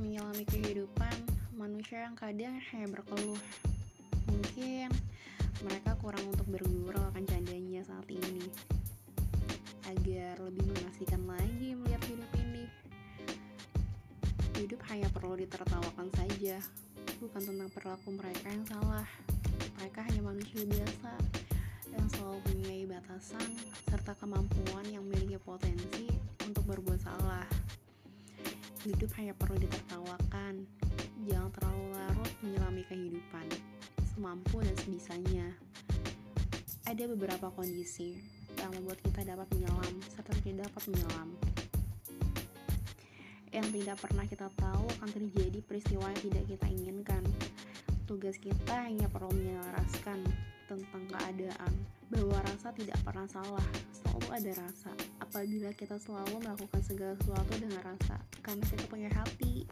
menyelami kehidupan, manusia yang kadang hanya berkeluh. Mungkin mereka kurang untuk bergurau akan candanya saat ini. Agar lebih mengasihkan lagi melihat hidup ini. Hidup hanya perlu ditertawakan saja, bukan tentang perilaku mereka yang salah. Mereka hanya manusia biasa yang selalu punya batasan serta kemampuan Hidup hanya perlu ditertawakan, jangan terlalu larut menyelami kehidupan, semampu dan sebisanya. Ada beberapa kondisi yang membuat kita dapat menyelam serta tidak dapat menyelam. Yang tidak pernah kita tahu akan terjadi peristiwa yang tidak kita inginkan. Tugas kita hanya perlu menyelaraskan tentang keadaan bahwa rasa tidak pernah salah selalu ada rasa apabila kita selalu melakukan segala sesuatu dengan rasa karena kita punya hati